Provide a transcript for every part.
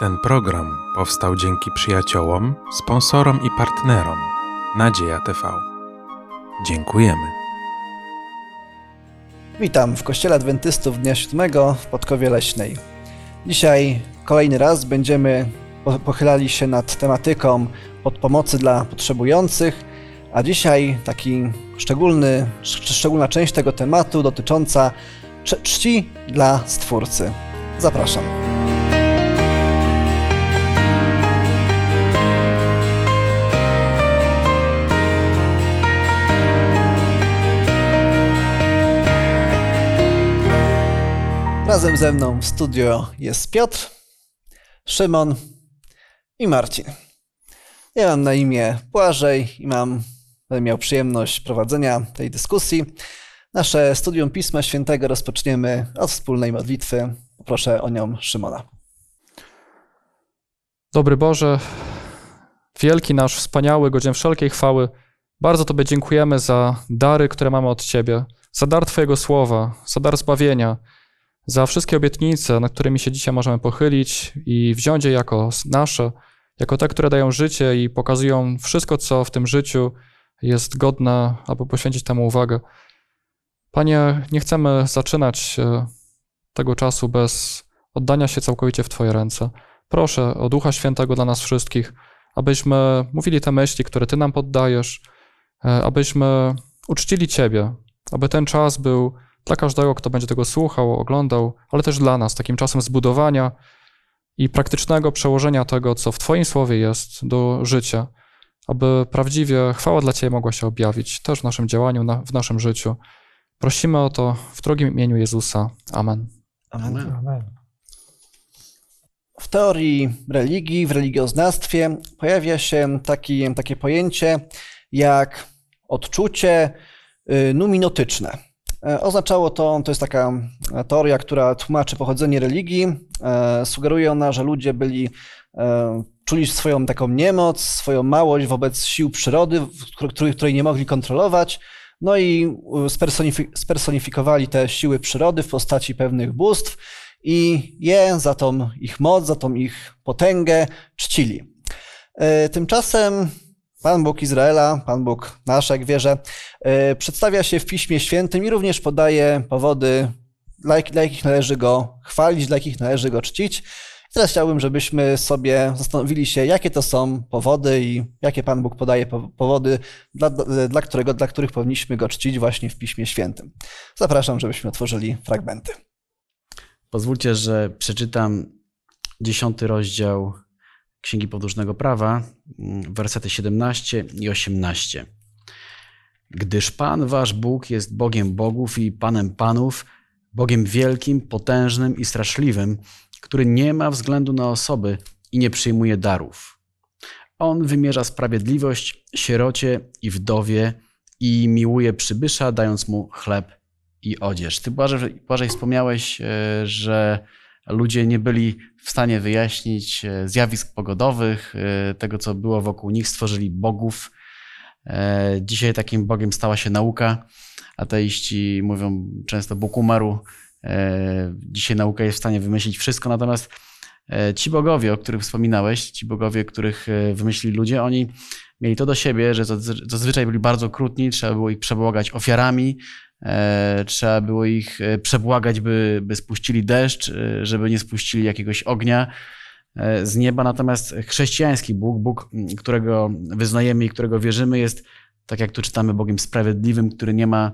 Ten program powstał dzięki przyjaciołom, sponsorom i partnerom Nadzieja TV. Dziękujemy. Witam w Kościele Adwentystów Dnia Siódmego w Podkowie Leśnej. Dzisiaj kolejny raz będziemy po- pochylali się nad tematyką podpomocy dla potrzebujących, a dzisiaj taki szczególny, sz- szczególna część tego tematu dotycząca czci dla Stwórcy. Zapraszam. Razem ze mną w studio jest Piotr, Szymon i Marcin. Ja mam na imię Błażej i mam, będę miał przyjemność prowadzenia tej dyskusji. Nasze studium Pisma Świętego rozpoczniemy od wspólnej modlitwy. Proszę o nią Szymona. Dobry Boże, wielki nasz, wspaniały, godzien wszelkiej chwały, bardzo Tobie dziękujemy za dary, które mamy od Ciebie, za dar Twojego słowa, za dar zbawienia, za wszystkie obietnice, nad którymi się dzisiaj możemy pochylić i wziąć je jako nasze, jako te, które dają życie i pokazują wszystko, co w tym życiu jest godne, aby poświęcić temu uwagę. Panie, nie chcemy zaczynać e, tego czasu bez oddania się całkowicie w Twoje ręce. Proszę o Ducha Świętego dla nas wszystkich, abyśmy mówili te myśli, które Ty nam poddajesz, e, abyśmy uczcili Ciebie, aby ten czas był dla każdego, kto będzie tego słuchał, oglądał, ale też dla nas takim czasem zbudowania i praktycznego przełożenia tego, co w Twoim słowie jest, do życia, aby prawdziwie chwała dla Ciebie mogła się objawić też w naszym działaniu, na, w naszym życiu. Prosimy o to w drugim imieniu Jezusa. Amen. Amen. W teorii religii, w religioznawstwie pojawia się taki, takie pojęcie jak odczucie y, numinotyczne. E, Oznaczało to, to jest taka teoria, która tłumaczy pochodzenie religii. E, Sugeruje ona, że ludzie byli, e, czuli swoją taką niemoc, swoją małość wobec sił przyrody, których, której nie mogli kontrolować. No i spersonifi- spersonifikowali te siły przyrody w postaci pewnych bóstw i je za tą ich moc, za tą ich potęgę czcili. E, Tymczasem Pan Bóg Izraela, Pan Bóg nasz, jak wierzę, e, przedstawia się w Piśmie Świętym i również podaje powody, dla dla jakich należy go chwalić, dla jakich należy go czcić. I teraz chciałbym, żebyśmy sobie zastanowili się, jakie to są powody i jakie Pan Bóg podaje po- powody, dla, dla, którego, dla których powinniśmy go czcić właśnie w Piśmie Świętym. Zapraszam, żebyśmy otworzyli fragmenty. Pozwólcie, że przeczytam dziesiąty rozdział Księgi Podróżnego Prawa, mm, wersety 17 i 18. Gdyż Pan wasz Bóg jest Bogiem bogów i Panem panów, Bogiem wielkim, potężnym i straszliwym, który nie ma względu na osoby i nie przyjmuje darów. On wymierza sprawiedliwość sierocie i wdowie i miłuje przybysza, dając mu chleb i odzież. Ty, Błażej, wspomniałeś, e, że ludzie nie byli w stanie wyjaśnić e, zjawisk pogodowych, e, tego, co było wokół nich, stworzyli bogów. E, Dzisiaj takim bogiem stała się nauka. Ateiści mówią często Bóg umarł. Dzisiaj nauka jest w stanie wymyślić wszystko, natomiast ci bogowie, o których wspominałeś, ci bogowie, których wymyślili ludzie, oni mieli to do siebie, że zazwy- zazwyczaj byli bardzo okrutni, trzeba było ich przebłagać ofiarami, E, trzeba było ich e, przebłagać, by, by spuścili deszcz, e, żeby nie spuścili jakiegoś ognia z nieba. Natomiast chrześcijański Bóg, Bóg, m, którego wyznajemy i którego wierzymy, jest, tak jak tu czytamy, Bogiem sprawiedliwym, który nie ma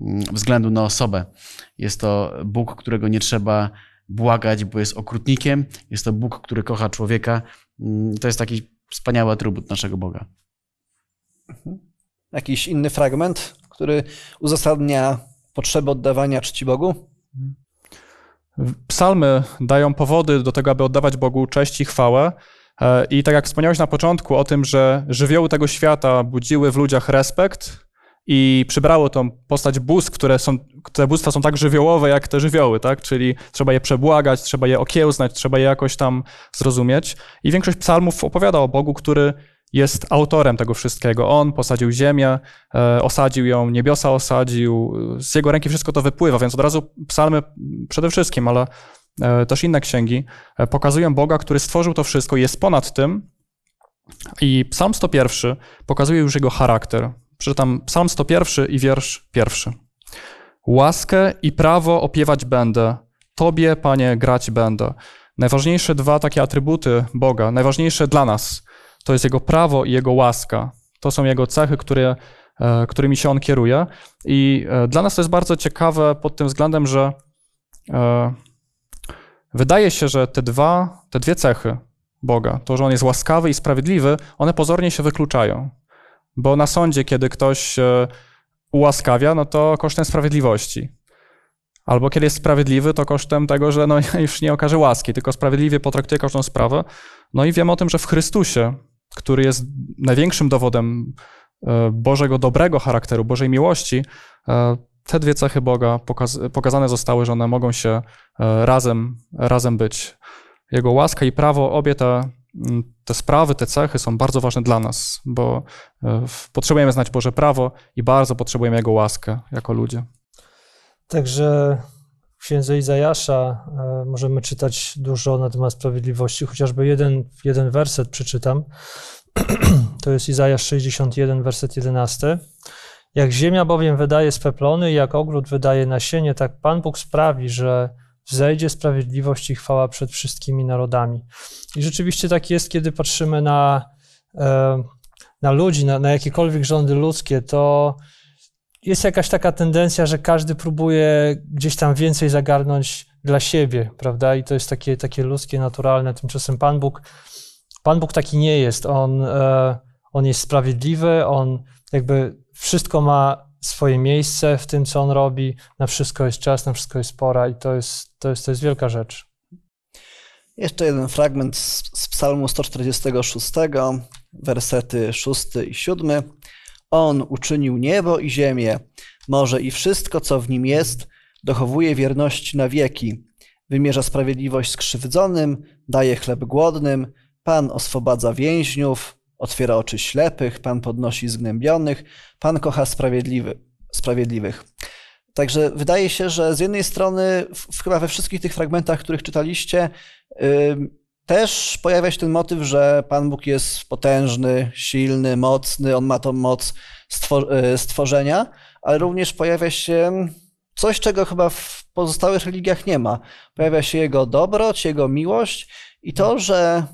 mm, względu na osobę. Jest to Bóg, którego nie trzeba błagać, bo jest okrutnikiem. Jest to Bóg, który kocha człowieka. Mm, To jest taki wspaniały atrybut naszego Boga. Jakiś inny fragment, który uzasadnia potrzebę oddawania czci Bogu? Psalmy dają powody do tego, aby oddawać Bogu cześć i chwałę. E, I tak jak wspomniałeś na początku o tym, że żywioły tego świata budziły w ludziach respekt i przybrało tą postać bóstw, które są, te bóstwa są tak żywiołowe jak te żywioły, tak? Czyli trzeba je przebłagać, trzeba je okiełznać, trzeba je jakoś tam zrozumieć. I większość psalmów opowiada o Bogu, który jest autorem tego wszystkiego. On posadził ziemię, e, osadził ją, niebiosa osadził, z jego ręki wszystko to wypływa, więc od razu psalmy przede wszystkim, ale e, też inne księgi, e, pokazują Boga, który stworzył to wszystko jest ponad tym. I Psalm 101 pokazuje już jego charakter. Przeczytam Psalm 101 i wiersz pierwszy. Łaskę i prawo opiewać będę, Tobie, Panie, grać będę. Najważniejsze dwa takie atrybuty Boga, najważniejsze dla nas, to jest Jego prawo i Jego łaska. To są Jego cechy, które, e, którymi się On kieruje. I e, dla nas to jest bardzo ciekawe pod tym względem, że e, wydaje się, że te dwa, te dwie cechy Boga, to, że On jest łaskawy i sprawiedliwy, one pozornie się wykluczają. Bo na sądzie, kiedy ktoś ułaskawia, no to kosztem sprawiedliwości. Albo kiedy jest sprawiedliwy, to kosztem tego, że no, już nie okaże łaski, tylko sprawiedliwie potraktuje każdą sprawę. No i wiemy o tym, że w Chrystusie, który jest największym dowodem e, Bożego dobrego charakteru, Bożej miłości, e, te dwie cechy Boga pokaz pokazane zostały, że one mogą się e, razem, razem być. Jego łaska i prawo, obie te, te sprawy, te cechy są bardzo ważne dla nas, bo potrzebujemy znać Boże prawo i bardzo potrzebujemy Jego łaskę jako ludzie. Także w księdze Izajasza e, możemy czytać dużo na temat sprawiedliwości, chociażby jeden, jeden werset przeczytam. To jest Izajasz 61, werset 11. Jak ziemia bowiem wydaje speplony, jak ogród wydaje nasienie, tak Pan Bóg sprawi, że wzejdzie sprawiedliwość i chwała przed wszystkimi narodami. I rzeczywiście tak jest, kiedy patrzymy na, e, na ludzi, na, na jakiekolwiek rządy ludzkie, to jest jakaś taka tendencja, że każdy próbuje gdzieś tam więcej zagarnąć dla siebie, prawda? I to jest takie, takie ludzkie, naturalne. Tymczasem Pan Bóg, Pan Bóg taki nie jest. On, e, on jest sprawiedliwy, on jakby wszystko ma swoje miejsce w tym, co on robi. Na wszystko jest czas, na wszystko jest pora i to jest, to jest, to jest wielka rzecz. Jeszcze jeden fragment z, z Psalmu 146, wersety 6 i 7. On uczynił niebo i ziemię, morze i wszystko, co w nim jest, dochowuje wierności na wieki. Wymierza sprawiedliwość skrzywdzonym, daje chleb głodnym, Pan oswobadza więźniów, otwiera oczy ślepych, Pan podnosi zgnębionych, Pan kocha sprawiedliwy, sprawiedliwych. Także wydaje się, że z jednej strony, w, chyba we wszystkich tych fragmentach, których czytaliście, też pojawia się ten motyw, że Pan Bóg jest potężny, silny, mocny, on ma tą moc e, stworzenia, ale również pojawia się coś, czego chyba w pozostałych religiach nie ma. Pojawia się jego dobroć, jego miłość i to, że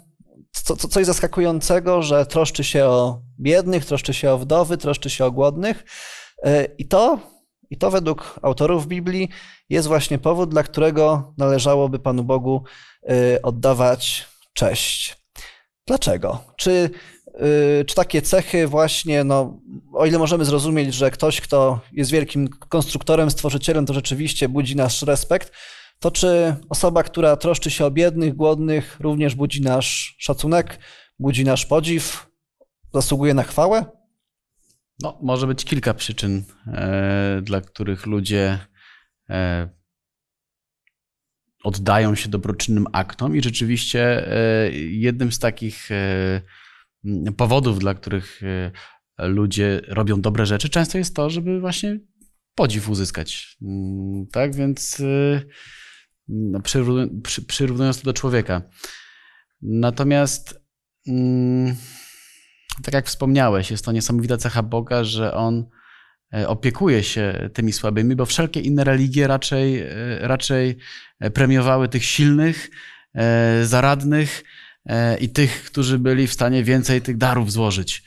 co, coś zaskakującego, że troszczy się o biednych, troszczy się o wdowy, troszczy się o głodnych. E, I to, I to według autorów Biblii jest właśnie powód, dla którego należałoby Panu Bogu Y, oddawać cześć. Dlaczego? Czy, y, czy takie cechy właśnie, no, o ile możemy zrozumieć, że ktoś, kto jest wielkim konstruktorem, stworzycielem, to rzeczywiście budzi nasz respekt, to czy osoba, która troszczy się o biednych, głodnych, również budzi nasz szacunek, budzi nasz podziw, zasługuje na chwałę? No, może być kilka przyczyn, e, dla których ludzie e, oddają się dobroczynnym aktom i rzeczywiście e, jednym z takich powodów, dla których ludzie robią dobre rzeczy, często jest to, żeby właśnie podziw uzyskać. Mm, tak więc no, przyrównując to do człowieka. Natomiast mm, tak jak wspomniałeś, jest to niesamowita cecha Boga, że On E, opiekuje się tymi słabymi, bo wszelkie inne religie raczej, e, raczej premiowały tych silnych, e, zaradnych i tych, którzy byli w stanie więcej tych darów złożyć.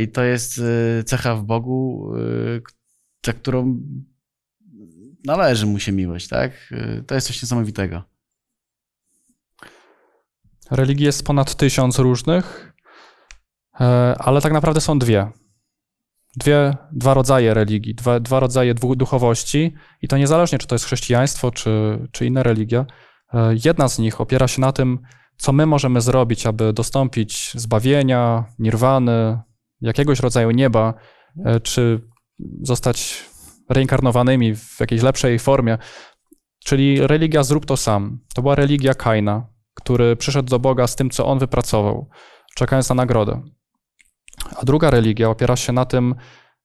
I to jest cecha w Bogu, za którą należy mu się miłość, tak? To jest coś niesamowitego. Religii jest ponad tysiąc różnych, ale tak naprawdę są dwie dwie, dwa rodzaje religii, dwa, dwa rodzaje duchowości i to niezależnie, czy to jest chrześcijaństwo, czy, czy inna religia. E, jedna z nich opiera się na tym, co my możemy zrobić, aby dostąpić zbawienia, nirwany, jakiegoś rodzaju nieba, e, czy zostać reinkarnowanymi w jakiejś lepszej formie. Czyli religia zrób to sam. To była religia Kaina, który przyszedł do Boga z tym, co on wypracował, czekając na nagrodę. A druga religia opiera się na tym,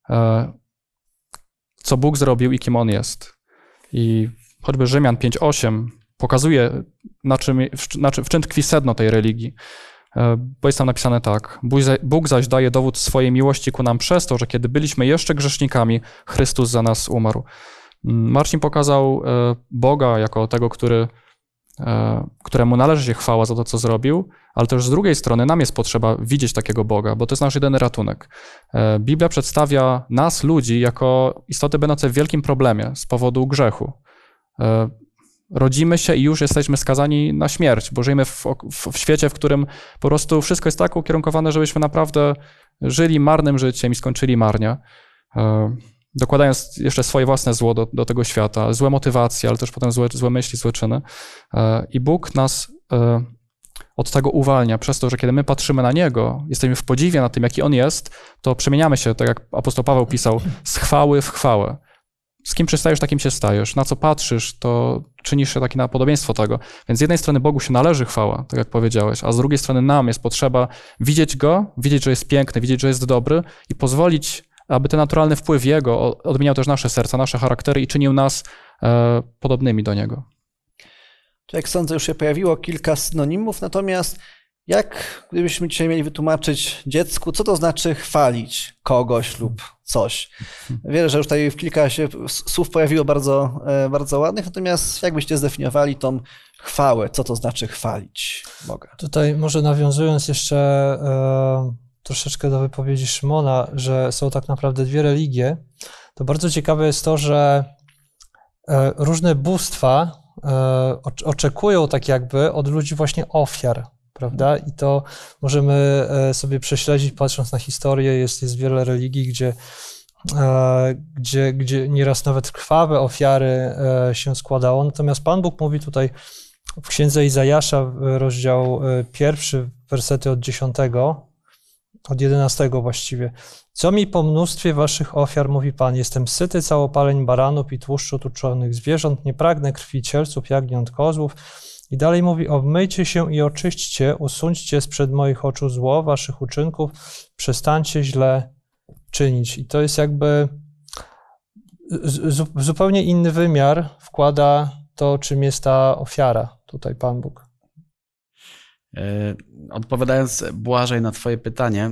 e, co Bóg zrobił i kim On jest. I choćby Rzymian 5:8 pokazuje, na czym, w, na czym, w czym tkwi sedno tej religii. E, bo jest tam napisane tak: Bóg zaś daje dowód swojej miłości ku nam przez to, że kiedy byliśmy jeszcze grzesznikami, Chrystus za nas umarł. Mm, Marcin pokazał e, Boga jako tego, który, e, któremu należy się chwała za to, co zrobił, ale też z drugiej strony nam jest potrzeba widzieć takiego Boga, bo to jest nasz jedyny ratunek. Biblia przedstawia nas, ludzi, jako istoty będące w wielkim problemie z powodu grzechu rodzimy się i już jesteśmy skazani na śmierć, bo żyjemy w, w, w, świecie, w którym po prostu wszystko jest tak ukierunkowane, żebyśmy naprawdę żyli marnym życiem i skończyli marnie. E, dokładając jeszcze swoje własne zło do, do tego świata, złe motywacje, ale też potem złe, złe myśli, złe czyny. E, I Bóg nas e, od tego uwalnia, przez to, że kiedy my patrzymy na Niego, jesteśmy w podziwie na tym, jaki On jest, to przemieniamy się, tak jak apostoł Paweł pisał, z chwały w chwałę z kim przystajesz, takim się stajesz. Na co patrzysz, to czynisz się takie na podobieństwo tego. Więc z jednej strony Bogu się należy chwała, tak jak powiedziałeś, a z drugiej strony nam jest potrzeba widzieć Go, widzieć, że jest piękny, widzieć, że jest dobry i pozwolić, aby ten naturalny wpływ Jego odmieniał też nasze serca, nasze charaktery i czynił nas e, podobnymi do Niego. Jak sądzę, już się pojawiło kilka synonimów, natomiast jak gdybyśmy dzisiaj mieli wytłumaczyć dziecku, co to znaczy chwalić kogoś lub coś? Wierzę, że już tutaj w kilka się słów pojawiło bardzo, e, bardzo ładnych, natomiast jak byście zdefiniowali tą chwałę, co to znaczy chwalić Boga? Tutaj może nawiązując jeszcze e, troszeczkę do wypowiedzi Szymona, że są tak naprawdę dwie religie, to bardzo ciekawe jest to, że e, różne bóstwa e, oczekują tak jakby od ludzi właśnie ofiar prawda? I to możemy e, sobie prześledzić, patrząc na historię. Jest, jest wiele religii, gdzie, e, gdzie, gdzie nieraz nawet krwawe ofiary e, się składało. Natomiast Pan Bóg mówi tutaj w księdze Izajasza, rozdział pierwszy, wersety od 10, od 11 właściwie. Co mi po mnóstwie waszych ofiar, mówi Pan, jestem syty całopaleń baranów i tłuszczu tuczonych zwierząt, nie pragnę krwi cielców, jagniąt, kozłów, i dalej mówi: Obmyjcie się i oczyśćcie, usuńcie sprzed moich oczu zło waszych uczynków, przestańcie źle czynić. I to jest jakby zupełnie inny wymiar wkłada to, czym jest ta ofiara, tutaj Pan Bóg. E, odpowiadając Błażej na Twoje pytanie,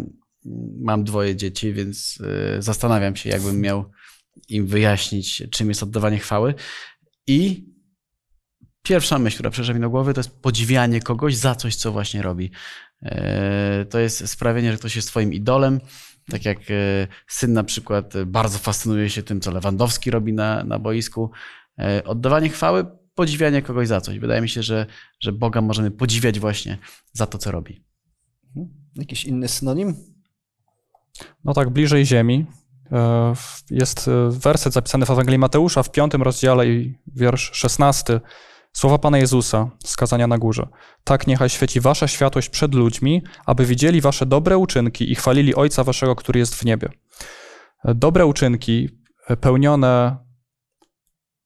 mam dwoje dzieci, więc e, zastanawiam się, jakbym miał im wyjaśnić, czym jest oddawanie chwały. I pierwsza myśl, która przyszła mi do głowy, to jest podziwianie kogoś za coś, co właśnie robi. E, to jest sprawienie, że ktoś jest twoim idolem. Tak jak e, syn na przykład bardzo fascynuje się tym, co Lewandowski robi na, na boisku. E, oddawanie chwały, podziwianie kogoś za coś. Wydaje mi się, że, że Boga możemy podziwiać właśnie za to, co robi. Mhm. Jakiś inny synonim? No tak, bliżej ziemi. Jest werset zapisany w Ewangelii Mateusza w piątym rozdziale i wiersz szesnasty. Słowa Pana Jezusa, skazania na górze. Tak niechaj świeci wasza światłość przed ludźmi, aby widzieli wasze dobre uczynki i chwalili Ojca waszego, który jest w niebie. Dobre uczynki pełnione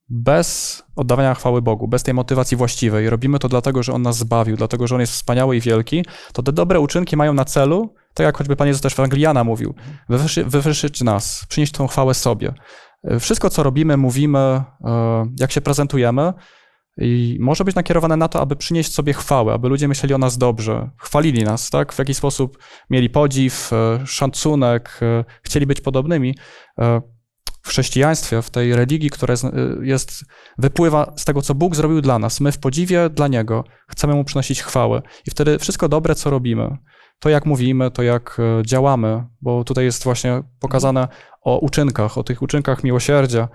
bez oddawania chwały Bogu, bez tej motywacji właściwej, robimy to dlatego, że On nas zbawił, dlatego, że On jest wspaniały i wielki, to te dobre uczynki mają na celu, tak jak choćby Pan Jezus też w Angliana mówił, wywyższyć nas, przynieść tą chwałę sobie. Wszystko, co robimy, mówimy, e, jak się prezentujemy, i może być nakierowane na to, aby przynieść sobie chwałę, aby ludzie myśleli o nas dobrze, chwalili nas, tak? W jakiś sposób mieli podziw, e, szacunek, e, chcieli być podobnymi. E, w chrześcijaństwie, w tej religii, która jest, wypływa z tego, co Bóg zrobił dla nas. My w podziwie dla Niego chcemy Mu przynosić chwałę. I wtedy wszystko dobre, co robimy, to jak mówimy, to jak działamy, bo tutaj jest właśnie pokazane o uczynkach, o tych uczynkach miłosierdzia,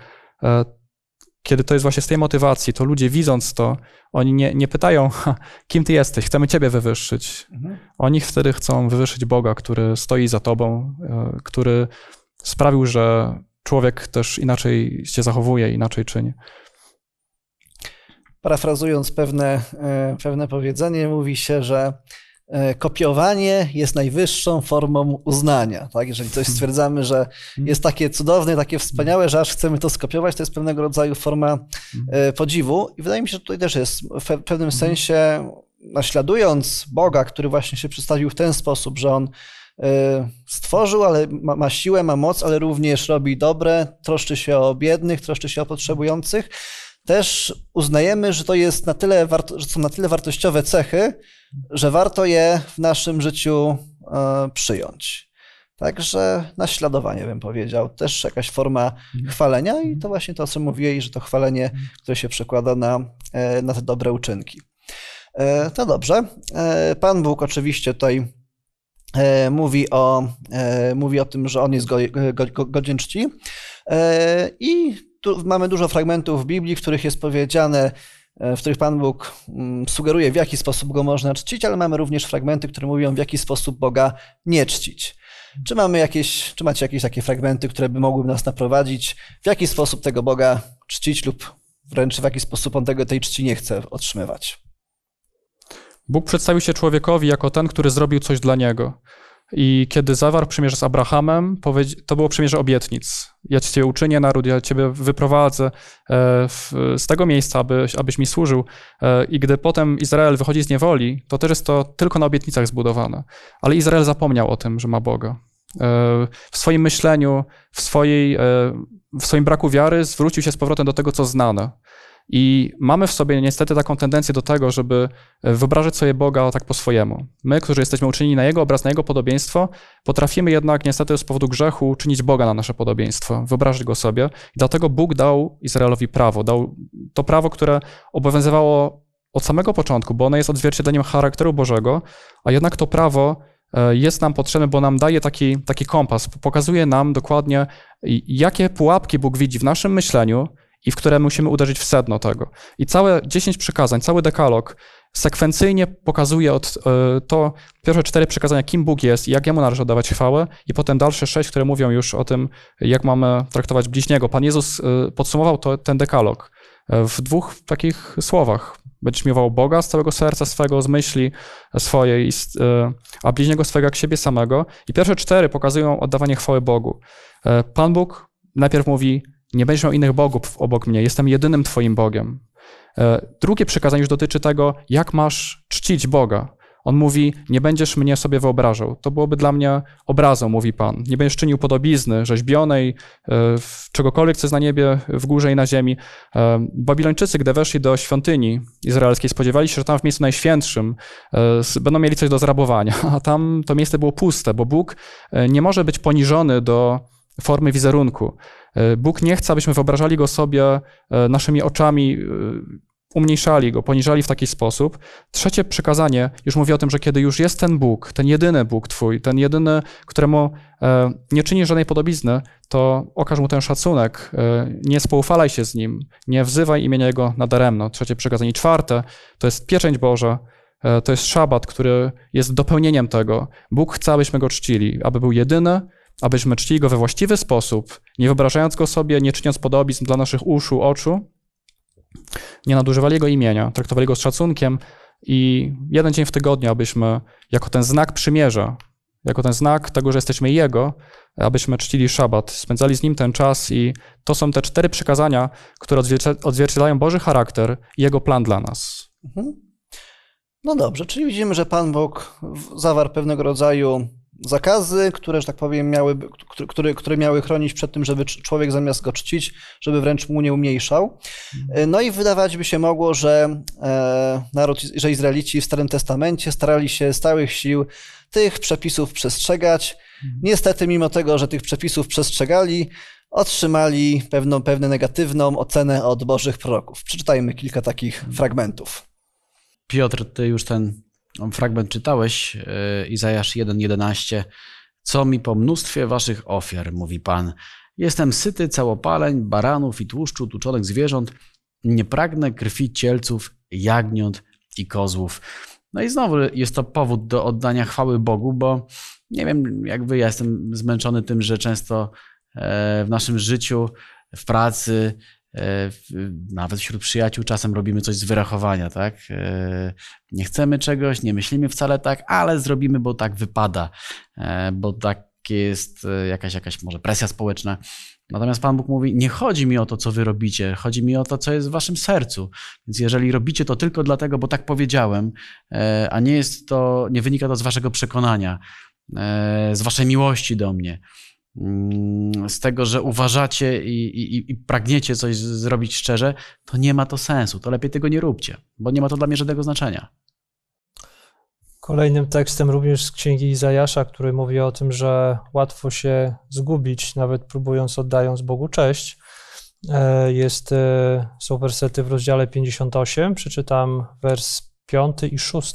kiedy to jest właśnie z tej motywacji, to ludzie widząc to, oni nie, nie pytają, kim ty jesteś, chcemy ciebie wywyższyć. Mhm. Oni wtedy chcą wywyższyć Boga, który stoi za tobą, e, który sprawił, że człowiek też inaczej się zachowuje, inaczej czyni. Parafrazując pewne, e, pewne powiedzenie, mówi się, że kopiowanie jest najwyższą formą uznania. Tak? Jeżeli coś stwierdzamy, że jest takie cudowne, takie wspaniałe, że aż chcemy to skopiować, to jest pewnego rodzaju forma e, podziwu. I wydaje mi się, że tutaj też jest w pewnym sensie naśladując Boga, który właśnie się przedstawił w ten sposób, że on e, stworzył, ale ma, ma siłę, ma moc, ale również robi dobre, troszczy się o biednych, troszczy się o potrzebujących też uznajemy, że to jest na tyle, warto, że są na tyle wartościowe cechy, że warto je w naszym życiu e, przyjąć. Także naśladowanie bym powiedział, też jakaś forma chwalenia i to właśnie to, co mówili, że to chwalenie, które się przekłada na, e, na te dobre uczynki. E, To dobrze. Pan Bóg oczywiście tutaj mówi o, mówi o tym, że On jest go, go, go, godzien czci. I tu mamy dużo fragmentów w Biblii, w których jest powiedziane, e, w których Pan Bóg mm, sugeruje, w jaki sposób Go można czcić, ale mamy również fragmenty, które mówią, w jaki sposób Boga nie czcić. Czy mamy jakieś, czy macie jakieś takie fragmenty, które by mogły nas naprowadzić, w jaki sposób tego Boga czcić lub wręcz w jaki sposób On tego, tej czci nie chce otrzymywać? Bóg przedstawił się człowiekowi jako ten, który zrobił coś dla niego. I kiedy zawarł przymierze z Abrahamem, to było przymierze obietnic. Ja cię uczynię naród, ja ciebie wyprowadzę e, z tego miejsca, abyś, mi służył. E, I gdy potem Izrael wychodzi z niewoli, to też jest to tylko na obietnicach zbudowane. Ale Izrael zapomniał o tym, że ma Boga. E, W swoim myśleniu, w, swojej, w swoim braku wiary zwrócił się z powrotem do tego, co znane. I mamy w sobie niestety taką tendencję do tego, żeby e, wyobrażać sobie Boga tak po swojemu. My, którzy jesteśmy uczynieni na Jego obraz, na Jego podobieństwo, potrafimy jednak niestety z powodu grzechu czynić Boga na nasze podobieństwo, wyobrażać Go sobie. I dlatego Bóg dał Izraelowi prawo. Dał to prawo, które obowiązywało od samego początku, bo ono jest odzwierciedleniem charakteru Bożego, a jednak to prawo e, jest nam potrzebne, bo nam daje taki, taki kompas, pokazuje nam dokładnie, jakie pułapki Bóg widzi w naszym myśleniu i w które musimy uderzyć w sedno tego. I całe 10 przykazań, cały dekalog sekwencyjnie pokazuje od, e, to pierwsze cztery przykazania, kim Bóg jest i jak Jemu należy oddawać chwałę, i potem dalsze sześć, które mówią już o tym, jak mamy traktować bliźniego. Pan Jezus e, podsumował to, ten dekalog e, w dwóch takich słowach. Będziesz miłował Boga z całego serca swego, z myśli swojej, a bliźniego swego jak siebie samego. I pierwsze cztery pokazują oddawanie chwały Bogu. Pan Bóg najpierw mówi, nie będziesz miał innych bogów obok mnie, jestem jedynym twoim Bogiem. E, Drugie przykazanie już dotyczy tego, jak masz czcić Boga. On mówi, nie będziesz mnie sobie wyobrażał. To byłoby dla mnie obrazą, mówi Pan. Nie będziesz czynił podobizny, rzeźbionej, e, czegokolwiek, co jest na niebie, w górze i na ziemi. E, Babilończycy, gdy weszli do świątyni izraelskiej, spodziewali się, że tam w miejscu najświętszym będą mieli coś do zrabowania, a tam to miejsce było puste, bo Bóg nie może być poniżony do formy wizerunku. E, Bóg nie chce, abyśmy wyobrażali go sobie e, naszymi oczami, e, umniejszali go, poniżali w taki sposób. Trzecie przykazanie już mówi o tym, że kiedy już jest ten Bóg, ten jedyny Bóg Twój, ten jedyny, któremu nie czynisz żadnej podobizny, to okaż mu ten szacunek, nie spoufalaj się z nim, nie wzywaj imienia Jego nadaremno. Trzecie przykazanie. I czwarte, to jest pieczęć Boża, to jest szabat, który jest dopełnieniem tego. Bóg chce, abyśmy go czcili, aby był jedyny, abyśmy czcili go we właściwy sposób, nie wyobrażając go sobie, nie czyniąc podobizn dla naszych uszu, oczu, nie nadużywali jego imienia, traktowali go z szacunkiem i jeden dzień w tygodniu, abyśmy jako ten znak przymierza, jako ten znak tego, że jesteśmy Jego, abyśmy czcili szabat, spędzali z Nim ten czas i to są te cztery przykazania, które odzwierci- odzwierciedlają Boży charakter i Jego plan dla nas. Mhm. No dobrze, czyli widzimy, że Pan Bóg zawarł pewnego rodzaju zakazy, które, że tak powiem, miały, które, które, miały chronić przed tym, żeby cz- człowiek zamiast go czcić, żeby wręcz mu nie umniejszał. E, No i wydawać by się mogło, że e, naród, że Izraelici w Starym Testamencie starali się z całych sił tych przepisów przestrzegać. Niestety, mimo tego, że tych przepisów przestrzegali, otrzymali pewną, pewną negatywną ocenę od Bożych proroków. Przeczytajmy kilka takich fragmentów. Piotr, ty już ten fragment czytałeś, e, Izajasz 1:11. Co mi po mnóstwie waszych ofiar, mówi Pan. Jestem syty całopaleń, baranów i tłuszczu tuczonych zwierząt. Nie pragnę krwi cielców, jagniąt i kozłów. No i znowu jest to powód do oddania chwały Bogu, bo nie wiem, jak wy, ja jestem zmęczony tym, że często e, w naszym życiu, w pracy, nawet wśród przyjaciół czasem robimy coś z wyrachowania, tak? E, Nie chcemy czegoś, nie myślimy wcale tak, ale zrobimy, bo tak wypada, e, bo takie jest e, jakaś, jakaś może presja społeczna. Natomiast Pan Bóg mówi: Nie chodzi mi o to, co wy robicie, chodzi mi o to, co jest w waszym sercu. Więc jeżeli robicie to tylko dlatego, bo tak powiedziałem, e, a nie jest to, nie wynika to z waszego przekonania, e, z waszej miłości do mnie, z tego, że uważacie i, i, i pragniecie coś zrobić szczerze, to nie ma to sensu. To lepiej tego nie róbcie, bo nie ma to dla mnie żadnego znaczenia. Kolejnym tekstem również z księgi Izajasza, który mówi o tym, że łatwo się zgubić, nawet próbując, oddając Bogu cześć. E, jest, e, są wersety w rozdziale 58, przeczytam wers 5 i 6.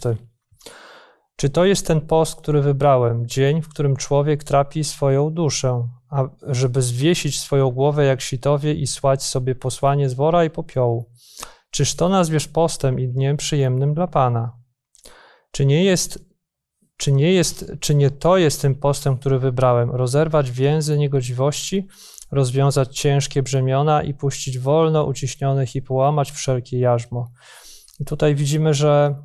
Czy to jest ten post, który wybrałem, dzień, w którym człowiek trapi swoją duszę, a żeby zwiesić swoją głowę jak sitowie i słać sobie posłanie z wora i popiołu? Czyż to nazwiesz postem i dniem przyjemnym dla Pana? Czy nie jest, czy nie jest, czy nie to jest tym postem, który wybrałem? Rozerwać więzy niegodziwości, rozwiązać ciężkie brzemiona i puścić wolno uciśnionych i połamać wszelkie jarzmo. I tutaj widzimy, że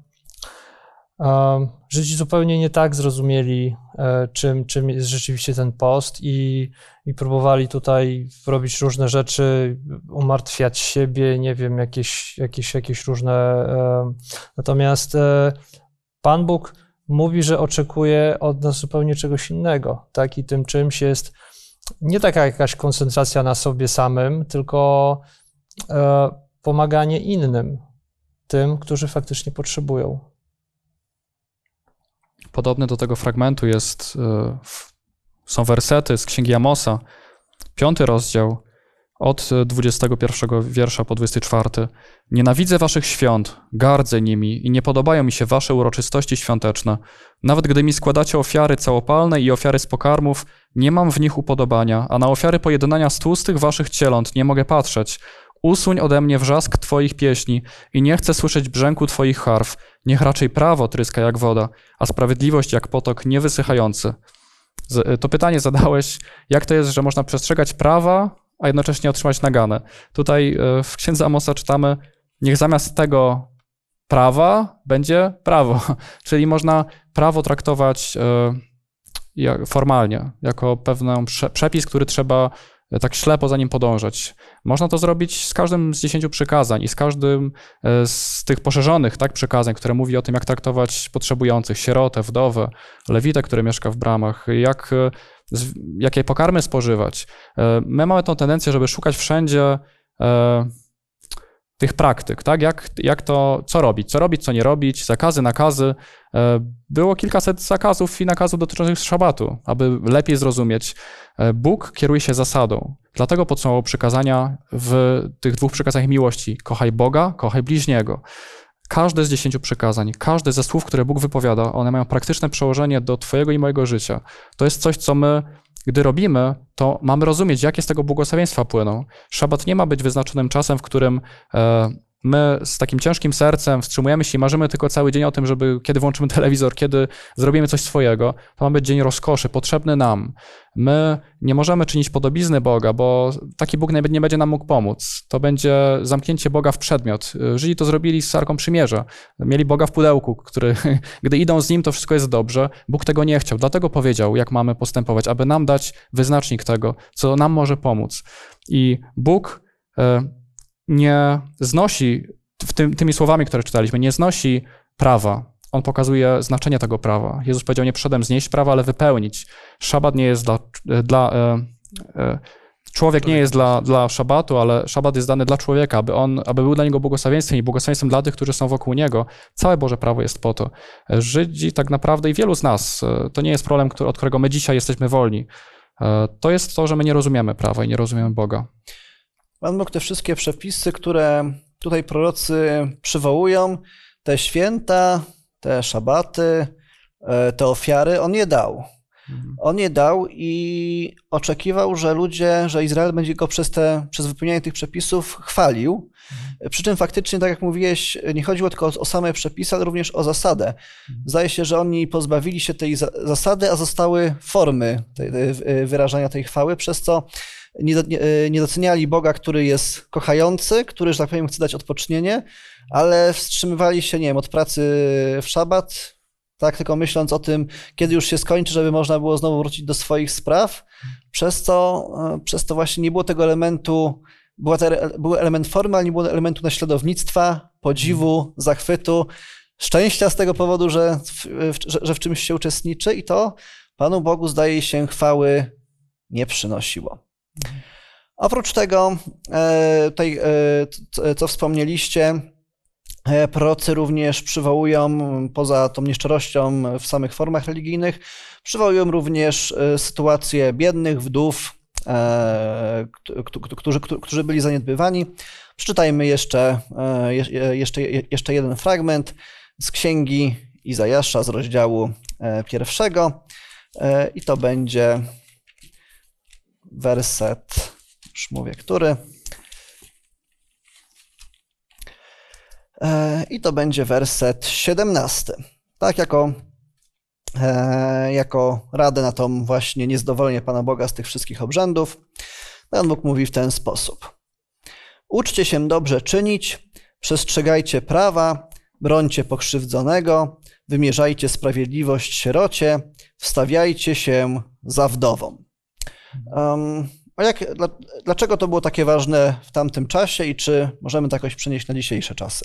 Żydzi zupełnie nie tak zrozumieli, e, czym, czym jest rzeczywiście ten post i, i próbowali tutaj robić różne rzeczy, umartwiać siebie, nie wiem, jakieś, jakieś, jakieś różne. E, natomiast e, Pan Bóg mówi, że oczekuje od nas zupełnie czegoś innego, tak? I tym czymś jest nie taka jakaś koncentracja na sobie samym, tylko pomaganie innym, tym, którzy faktycznie potrzebują. Podobny do tego fragmentu jest, e, są wersety z Księgi Amosa, piąty rozdział, od 21 wiersza po 24. Nienawidzę waszych świąt, gardzę nimi i nie podobają mi się wasze uroczystości świąteczne. Nawet gdy mi składacie ofiary całopalne i ofiary z pokarmów, nie mam w nich upodobania, a na ofiary pojednania z tłustych waszych cieląt nie mogę patrzeć. Usuń ode mnie wrzask Twoich pieśni i nie chcę słyszeć brzęku Twoich harf. Niech raczej prawo tryska jak woda, a sprawiedliwość jak potok niewysychający. To pytanie zadałeś, jak to jest, że można przestrzegać prawa, a jednocześnie otrzymać naganę. Tutaj e, w księdze Amosa czytamy, niech zamiast tego prawa będzie prawo. Czyli można prawo traktować e, formalnie, jako pewien przepis, który trzeba tak ślepo za nim podążać. Można to zrobić z każdym z dziesięciu przykazań i z każdym e, z tych poszerzonych tak, przykazań, które mówi o tym, jak traktować potrzebujących, sierotę, wdowę, lewitę, który mieszka w bramach, jak, e, jakie pokarmy spożywać. E, my mamy tą tendencję, żeby szukać wszędzie tych praktyk, tak? Jak, jak to, co robić, co robić, co nie robić, zakazy, nakazy. E, było kilkaset zakazów i nakazów dotyczących szabatu, aby lepiej zrozumieć. E, Bóg kieruje się zasadą. Dlatego podsumował przykazania w tych dwóch przykazaniach miłości. Kochaj Boga, kochaj bliźniego. Każde z dziesięciu przykazań, każde ze słów, które Bóg wypowiada, one mają praktyczne przełożenie do Twojego i mojego życia. To jest coś, co my gdy robimy, to mamy rozumieć, jakie z tego błogosławieństwa płyną. Szabat nie ma być wyznaczonym czasem, w którym e, my z takim ciężkim sercem wstrzymujemy się i marzymy tylko cały dzień o tym, żeby kiedy włączymy telewizor, kiedy zrobimy coś swojego, to ma być dzień rozkoszy, potrzebny nam. My nie możemy czynić podobizny Boga, bo taki Bóg nie będzie nam mógł pomóc. To będzie zamknięcie Boga w przedmiot. Żydzi to zrobili z Sarką Przymierza. Mieli Boga w pudełku, który, gdy idą z Nim, to wszystko jest dobrze. Bóg tego nie chciał, dlatego powiedział, jak mamy postępować, aby nam dać wyznacznik tego, co nam może pomóc. I Bóg e, nie znosi, w tym, tymi słowami, które czytaliśmy, nie znosi prawa. On pokazuje znaczenie tego prawa. Jezus powiedział, nie przyszedłem znieść prawa, ale wypełnić. Szabat nie jest dla, dla e, e, człowiek nie jest dla, dla szabatu, ale szabat jest dany dla człowieka, aby on, aby był dla niego błogosławieństwem i błogosławieństwem dla tych, którzy są wokół niego. Całe Boże prawo jest po to. Żydzi tak naprawdę i wielu z nas, e, to nie jest problem, który, od którego my dzisiaj jesteśmy wolni. E, to jest to, że my nie rozumiemy prawa i nie rozumiemy Boga. Pan Bóg te wszystkie przepisy, które tutaj prorocy przywołują, te święta, te szabaty, e, te ofiary, on je dał. Mhm. On je dał i oczekiwał, że ludzie, że Izrael będzie go przez, te, przez wypełnianie tych przepisów chwalił. Mhm. Przy czym faktycznie, tak jak mówiłeś, nie chodziło tylko o, same przepisy, ale również o zasadę. Mhm. Zdaje się, że oni pozbawili się tej zasady, a zostały formy tej, wyrażania tej chwały, przez co nie, nie, nie doceniali Boga, który jest kochający, który, że tak powiem, chce dać odpocznienie, ale wstrzymywali się, nie wiem, od pracy w szabat, tak, tylko myśląc o tym, kiedy już się skończy, żeby można było znowu wrócić do swoich spraw. Przez to, e, przez to właśnie nie było tego elementu, była te, był element formy, ale nie było elementu naśladownictwa, podziwu, zachwytu, szczęścia z tego powodu, że w, że, że w czymś się uczestniczy i to Panu Bogu zdaje się chwały nie przynosiło. Oprócz tego, e, e, c- co wspomnieliście, e, prorocy również przywołują, poza tą nieszczerością w samych formach religijnych, przywołują również e, sytuację biednych, wdów, e, którzy, którzy byli zaniedbywani. Przeczytajmy jeszcze, e, je- jeszcze, jeszcze jeden fragment z księgi Izajasza z rozdziału e, pierwszego E, i to będzie werset, już mówię, który. E, I to będzie werset 17. Tak, jako, e, jako radę na tą właśnie niezadowolenie Pana Boga z tych wszystkich obrzędów, Pan Bóg mówi w ten sposób. Uczcie się dobrze czynić, przestrzegajcie prawa, brońcie pokrzywdzonego, wymierzajcie sprawiedliwość sierocie, wstawiajcie się za wdową. Um, a jak, dla, dlaczego to było takie ważne w tamtym czasie i czy możemy to jakoś przenieść na dzisiejsze czasy?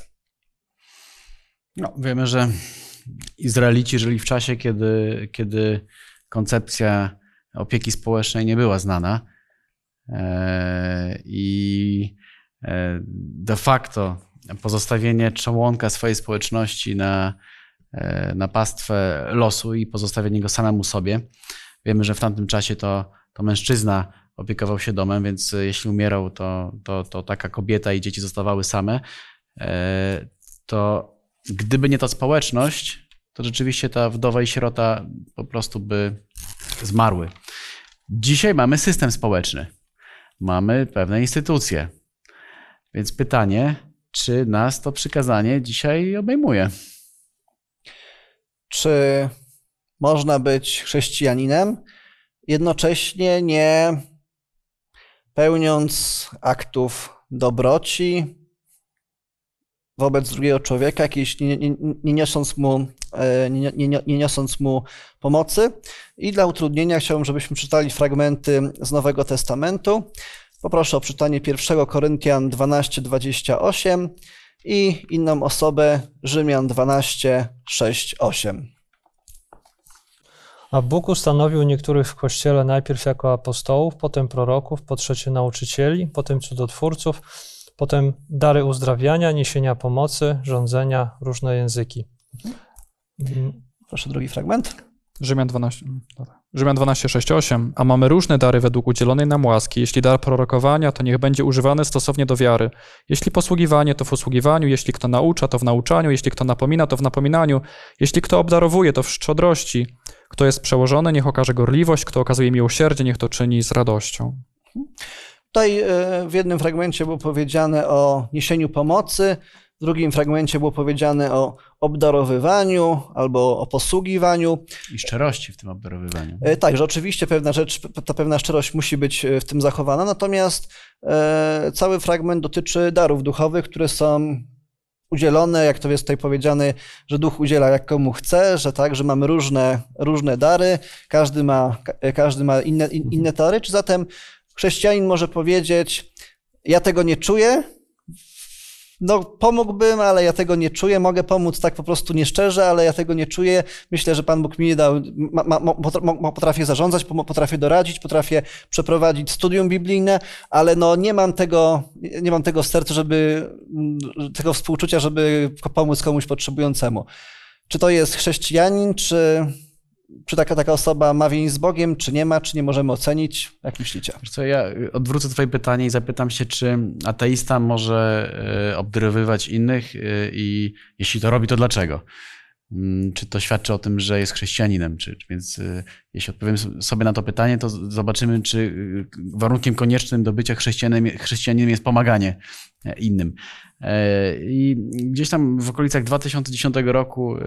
No, wiemy, że Izraelici żyli w czasie, kiedy, kiedy koncepcja opieki społecznej nie była znana. E, I e, de facto pozostawienie członka swojej społeczności na, e, na pastwę losu i pozostawienie go samemu sobie. Wiemy, że w tamtym czasie to, to mężczyzna opiekował się domem, więc jeśli umierał, to, to, to taka kobieta i dzieci zostawały same. E, To gdyby nie ta społeczność, to rzeczywiście ta wdowa i sierota po prostu by zmarły. Dzisiaj mamy system społeczny, mamy pewne instytucje. Więc pytanie, czy nas to przykazanie dzisiaj obejmuje? Czy można być chrześcijaninem, jednocześnie nie pełniąc aktów dobroci wobec drugiego człowieka, jakiejś nie, nie, nie, niosąc mu, e, nie, nie, niosąc mu pomocy. I dla utrudnienia chciałbym, żebyśmy czytali fragmenty z Nowego Testamentu. Poproszę o czytanie 1 Koryntian 12:28 i inną osobę Rzymian 12, 6, 8. A Bóg ustanowił niektórych w kościele najpierw jako apostołów, potem proroków, po trzecie nauczycieli, potem cudotwórców, potem dary uzdrawiania, niesienia pomocy, rządzenia, różne języki. Mm, Proszę drugi fragment. Rzymian 12, mm, dobra. Rzymian 12, 6, 8. A mamy różne dary według udzielonej nam łaski. Jeśli dar prorokowania, to niech będzie używany stosownie do wiary. Jeśli posługiwanie, to w posługiwaniu. Jeśli kto naucza, to w nauczaniu. Jeśli kto napomina, to w napominaniu. Jeśli kto obdarowuje, to w szczodrości. Kto jest przełożony, niech okaże gorliwość. Kto okazuje miłosierdzie, niech to czyni z radością. Tutaj e, w jednym fragmencie było powiedziane o niesieniu pomocy, w drugim fragmencie było powiedziane o obdarowywaniu albo o posługiwaniu. I szczerości w tym obdarowywaniu. E, Tak, że oczywiście pewna rzecz, ta pewna szczerość musi być e, w tym zachowana, natomiast e, cały fragment dotyczy darów duchowych, które są udzielone, jak to jest tutaj powiedziane, że duch udziela jak komu chce, że tak, że mamy różne, różne dary, każdy ma, ka- każdy ma inne, in, inne dary, czy zatem chrześcijanin może powiedzieć, ja tego nie czuję, no pomógłbym, ale ja tego nie czuję, mogę pomóc tak po prostu nieszczerze, ale ja tego nie czuję. Myślę, że Pan Bóg mi nie dał, ma, ma, ma, potra- potrafię zarządzać, potrafię doradzić, potrafię przeprowadzić studium biblijne, ale no nie mam tego, nie mam tego serca, żeby, mm, tego współczucia, żeby pomóc komuś potrzebującemu. Czy to jest chrześcijanin, czy, czy taka, taka osoba ma więź z Bogiem, czy nie ma, czy nie możemy ocenić? Jak myślicie? Co, ja odwrócę twoje pytanie i zapytam się, czy ateista może e, obdarowywać innych e, i jeśli to robi, to dlaczego? Mm, Czy to świadczy o tym, że jest chrześcijaninem? Czy, więc e, jeśli odpowiem sobie na to pytanie, to zobaczymy, czy e, warunkiem koniecznym do bycia chrześcijaninem, chrześcijaninem jest pomaganie e, innym. E, I gdzieś tam w okolicach 2010 roku e,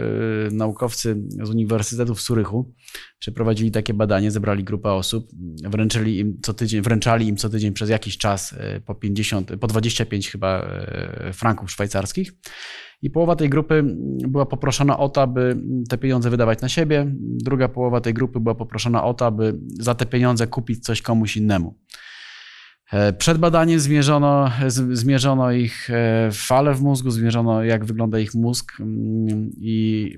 naukowcy z Uniwersytetu w Surychu przeprowadzili takie badanie, zebrali grupę osób, wręczyli im co tydzień, wręczali im co tydzień przez jakiś czas po 50, po 25 chyba franków szwajcarskich. I połowa tej grupy była poproszona o to, aby te pieniądze wydawać na siebie. Druga połowa tej grupy była poproszona o to, aby za te pieniądze kupić coś komuś innemu. E, Przed badaniem zmierzono, zmierzono ich e, fale w mózgu, zmierzono jak wygląda ich mózg mm, i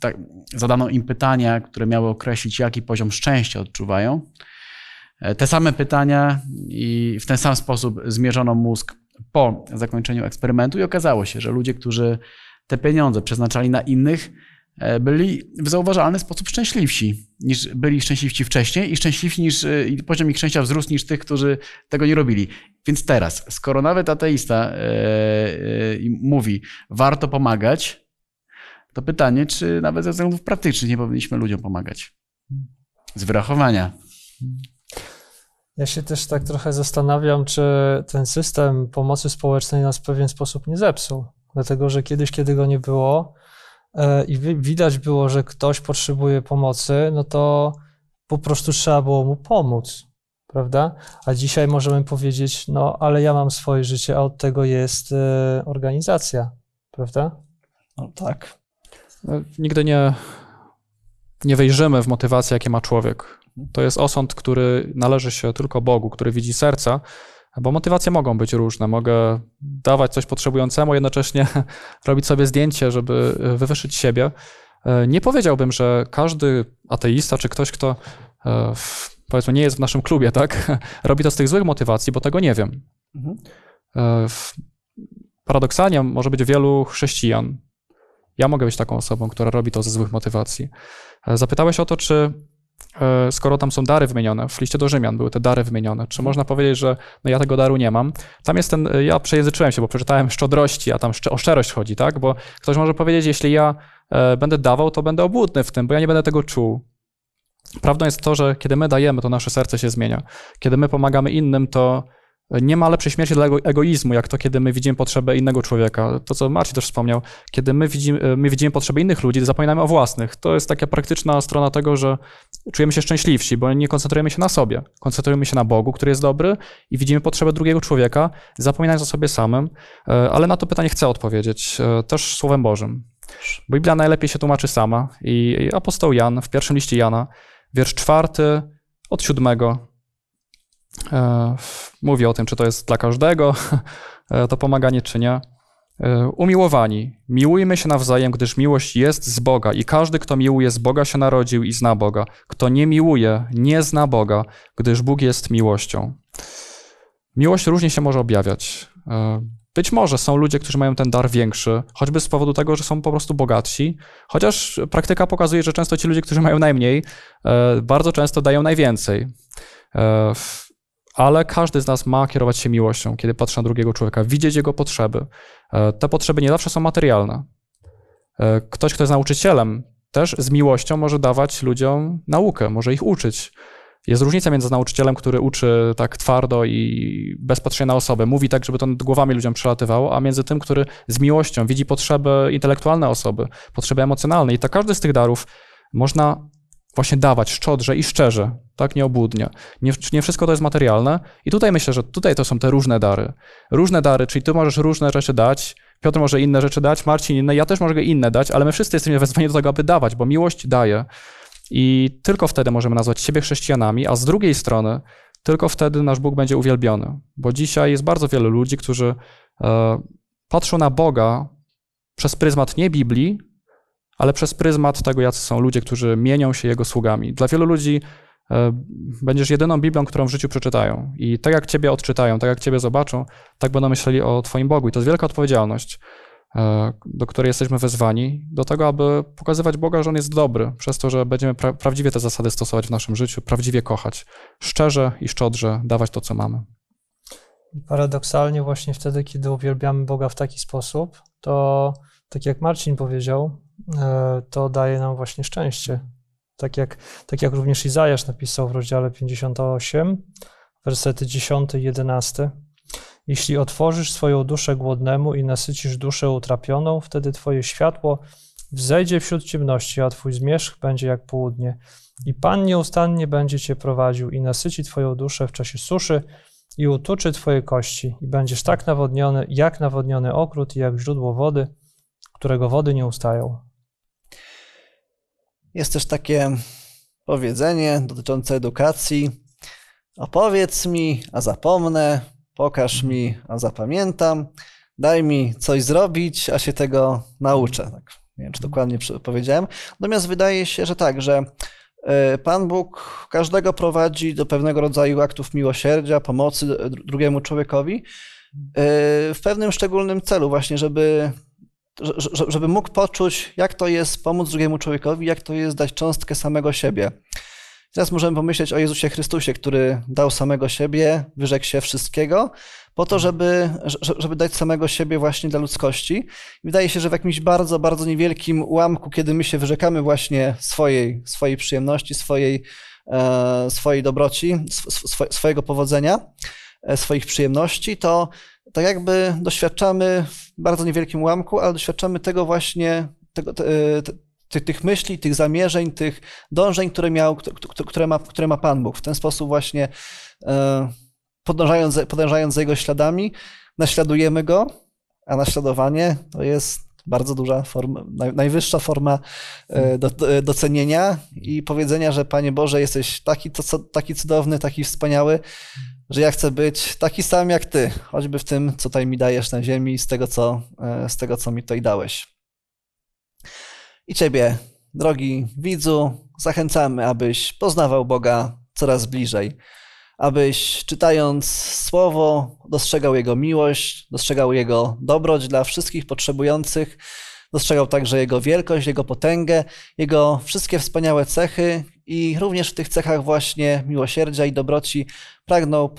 tak, zadano im pytania, które miały określić, jaki poziom szczęścia odczuwają. e, te same pytania i w ten sam sposób zmierzono mózg po zakończeniu eksperymentu i okazało się, że ludzie, którzy te pieniądze przeznaczali na innych, e, byli w zauważalny sposób szczęśliwsi niż byli szczęśliwsi wcześniej i szczęśliwsi niż i poziom ich szczęścia wzrósł niż tych, którzy tego nie robili. Więc teraz, skoro nawet ateista e, e, mówi, warto pomagać, to pytanie, czy nawet ze względów praktycznych nie powinniśmy ludziom pomagać. Z wyrachowania. Ja się też tak trochę zastanawiam, czy ten system pomocy społecznej nas w pewien sposób nie zepsuł. Dlatego, że kiedyś, kiedy go nie było e, i widać było, że ktoś potrzebuje pomocy, no to po prostu trzeba było mu pomóc, prawda? A dzisiaj możemy powiedzieć, no ale ja mam swoje życie, a od tego jest e, organizacja, prawda? No tak. No, nigdy nie, nie wejrzymy w motywację, jakie ma człowiek. To jest osąd, który należy się tylko Bogu, który widzi serca, bo motywacje mogą być różne. Mogę dawać coś potrzebującemu, jednocześnie robić sobie zdjęcie, żeby wywyższyć siebie. E, nie powiedziałbym, że każdy ateista czy ktoś, kto e, powiedzmy nie jest w naszym klubie, tak, robi to z tych złych motywacji, bo tego nie wiem. Mhm. E, paradoksalnie może być wielu chrześcijan. Ja mogę być taką osobą, która robi to ze złych motywacji. Zapytałeś o to, czy E, skoro tam są dary wymienione, w liście do Rzymian były te dary wymienione, czy można powiedzieć, że no ja tego daru nie mam? Tam jest ten, e, ja przejęzyczyłem się, bo przeczytałem szczodrości, a tam o szczerość chodzi, tak? Bo ktoś może powiedzieć, jeśli ja e, będę dawał, to będę obłudny w tym, bo ja nie będę tego czuł. Prawdą jest to, że kiedy my dajemy, to nasze serce się zmienia. Kiedy my pomagamy innym, to nie ma lepszej śmierci dla egoizmu, jak to, kiedy my widzimy potrzebę innego człowieka. To, co Marcin też wspomniał, kiedy my widzimy, my widzimy potrzeby innych ludzi, zapominamy o własnych. To jest taka praktyczna strona tego, że czujemy się szczęśliwsi, bo nie koncentrujemy się na sobie. Koncentrujemy się na Bogu, który jest dobry i widzimy potrzebę drugiego człowieka, zapominając o sobie samym. E, ale na to pytanie chcę odpowiedzieć e, też Słowem Bożym. Biblia najlepiej się tłumaczy sama i apostoł Jan w pierwszym liście Jana, wiersz czwarty od siódmego E, mówi o tym, czy to jest dla każdego, e, to pomaganie, czy nie. E, umiłowani, miłujmy się nawzajem, gdyż miłość jest z Boga i każdy, kto miłuje z Boga, się narodził i zna Boga. Kto nie miłuje, nie zna Boga, gdyż Bóg jest miłością. Miłość różnie się może objawiać. Być może są ludzie, którzy mają ten dar większy, choćby z powodu tego, że są po prostu bogatsi, chociaż praktyka pokazuje, że często ci ludzie, którzy mają najmniej, bardzo często dają najwięcej ale każdy z nas ma kierować się miłością, kiedy patrzy na drugiego człowieka, widzieć jego potrzeby. E, te potrzeby nie zawsze są materialne. E, ktoś, kto jest nauczycielem, też z miłością może dawać ludziom naukę, może ich uczyć. Jest różnica między nauczycielem, który uczy tak twardo i bez patrzenia na osobę, mówi tak, żeby to nad głowami ludziom przelatywało, a między tym, który z miłością widzi potrzeby intelektualne osoby, potrzeby emocjonalne. I tak każdy z tych darów można właśnie dawać szczodrze i szczerze, tak nieobłudnie. Nie, nie wszystko to jest materialne i tutaj myślę, że tutaj to są te różne dary. Różne dary, czyli ty możesz różne rzeczy dać, Piotr może inne rzeczy dać, Marcin inne, ja też mogę inne dać, ale my wszyscy jesteśmy wezwani do tego, aby dawać, bo miłość daje. I tylko wtedy możemy nazwać siebie chrześcijanami, a z drugiej strony tylko wtedy nasz Bóg będzie uwielbiony. Bo dzisiaj jest bardzo wielu ludzi, którzy e, patrzą na Boga przez pryzmat nie Biblii, ale przez pryzmat tego, jacy są ludzie, którzy mienią się Jego sługami. Dla wielu ludzi e, będziesz jedyną Biblią, którą w życiu przeczytają. I tak jak Ciebie odczytają, tak jak Ciebie zobaczą, tak będą myśleli o Twoim Bogu. I to jest wielka odpowiedzialność, e, do której jesteśmy wezwani, do tego, aby pokazywać Boga, że On jest dobry, przez to, że będziemy pra prawdziwie te zasady stosować w naszym życiu, prawdziwie kochać, szczerze i szczodrze dawać to, co mamy. Paradoksalnie, właśnie wtedy, kiedy uwielbiamy Boga w taki sposób, to tak jak Marcin powiedział, to daje nam właśnie szczęście. Tak jak, tak jak również Izajasz napisał w rozdziale 58, wersety 10 i 11. Jeśli otworzysz swoją duszę głodnemu i nasycisz duszę utrapioną, wtedy twoje światło wzejdzie wśród ciemności, a twój zmierzch będzie jak południe. I Pan nieustannie będzie cię prowadził i nasyci twoją duszę w czasie suszy i utuczy twoje kości. I będziesz tak nawodniony, jak nawodniony okrót i jak źródło wody, którego wody nie ustają. Jest też takie powiedzenie dotyczące edukacji. Opowiedz mi, a zapomnę, pokaż mi, a zapamiętam, daj mi coś zrobić, a się tego nauczę. Tak, nie wiem, czy dokładnie powiedziałem. Natomiast wydaje się, że tak, że E, Pan Bóg każdego prowadzi do pewnego rodzaju aktów miłosierdzia, pomocy dru- drugiemu człowiekowi e, w pewnym szczególnym celu, właśnie, żeby, że- że- żeby mógł poczuć, jak to jest pomóc drugiemu człowiekowi, jak to jest dać cząstkę samego siebie. Teraz możemy pomyśleć o Jezusie Chrystusie, który dał samego siebie, wyrzekł się wszystkiego, po to, żeby, że- żeby dać samego siebie właśnie dla ludzkości. I wydaje się, że w jakimś bardzo, bardzo niewielkim ułamku, kiedy my się wyrzekamy właśnie swojej, swojej przyjemności, swojej, e, swojej dobroci, sw, swojego powodzenia, e, swoich przyjemności, to tak jakby doświadczamy w bardzo niewielkim ułamku, ale doświadczamy tego właśnie, tego, te, tych, tych myśli, tych zamierzeń, tych dążeń, które, miał, które- ma, które ma Pan Bóg. W ten sposób właśnie e, podążając, podążając za Jego śladami, naśladujemy Go, a naśladowanie to jest bardzo duża forma, naj, najwyższa forma e, do, docenienia i powiedzenia, że Panie Boże, jesteś taki, taki cudowny, taki wspaniały, że ja chcę być taki sam jak Ty, choćby w tym, co tutaj mi dajesz na ziemi, z tego, co, e, z tego, co mi tutaj dałeś. I Ciebie, drogi widzu, zachęcamy, abyś poznawał Boga coraz bliżej, abyś czytając Słowo dostrzegał Jego miłość, dostrzegał Jego dobroć dla wszystkich potrzebujących, dostrzegał także Jego wielkość, Jego potęgę, Jego wszystkie wspaniałe cechy i również w tych cechach właśnie miłosierdzia i dobroci pragnął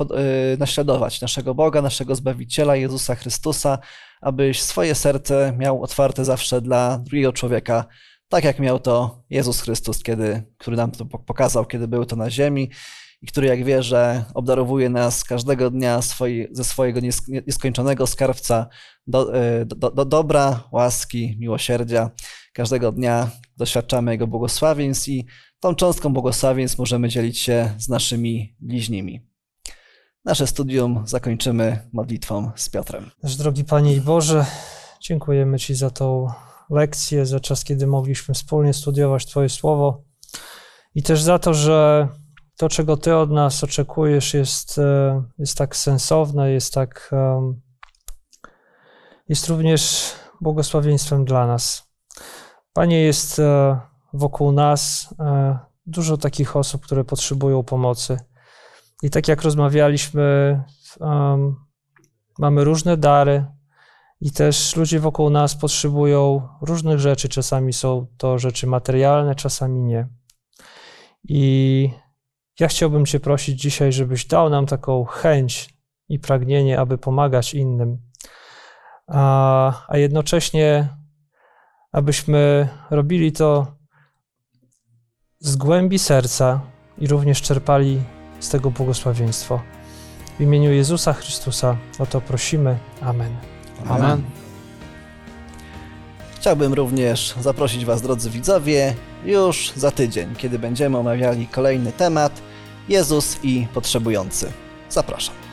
y, naśladować naszego Boga, naszego Zbawiciela Jezusa Chrystusa, abyś swoje serce miał otwarte zawsze dla drugiego człowieka, tak jak miał to Jezus Chrystus, kiedy, który nam to po- pokazał, kiedy był to na ziemi i który, jak wierzę, obdarowuje nas każdego dnia swoi, ze swojego nies- nieskończonego skarbca do, y, do, do dobra, łaski, miłosierdzia. Każdego dnia doświadczamy Jego błogosławieństw i tą cząstką błogosławieństw możemy dzielić się z naszymi bliźnimi. Nasze studium zakończymy modlitwą z Piotrem. Nasz drogi Panie i Boże, dziękujemy Ci za tą lekcję, za czas, kiedy mogliśmy wspólnie studiować Twoje słowo i też za to, że to, czego Ty od nas oczekujesz, jest, e, jest tak sensowne, jest tak. jest również błogosławieństwem dla nas. Panie, jest e, wokół nas e, dużo takich osób, które potrzebują pomocy. I tak jak rozmawialiśmy, em, mamy różne dary i też ludzie wokół nas potrzebują różnych rzeczy. Czasami są to rzeczy materialne, czasami nie. I ja chciałbym Cię prosić dzisiaj, żebyś dał nam taką chęć i pragnienie, aby pomagać innym, a, a jednocześnie, abyśmy robili to z głębi serca i również czerpali z tego błogosławieństwo. W imieniu Jezusa Chrystusa o to prosimy. Amen. Amen. Chciałbym również zaprosić Was, drodzy widzowie, już za tydzień, kiedy będziemy omawiali kolejny temat Jezus i potrzebujący. Zapraszam.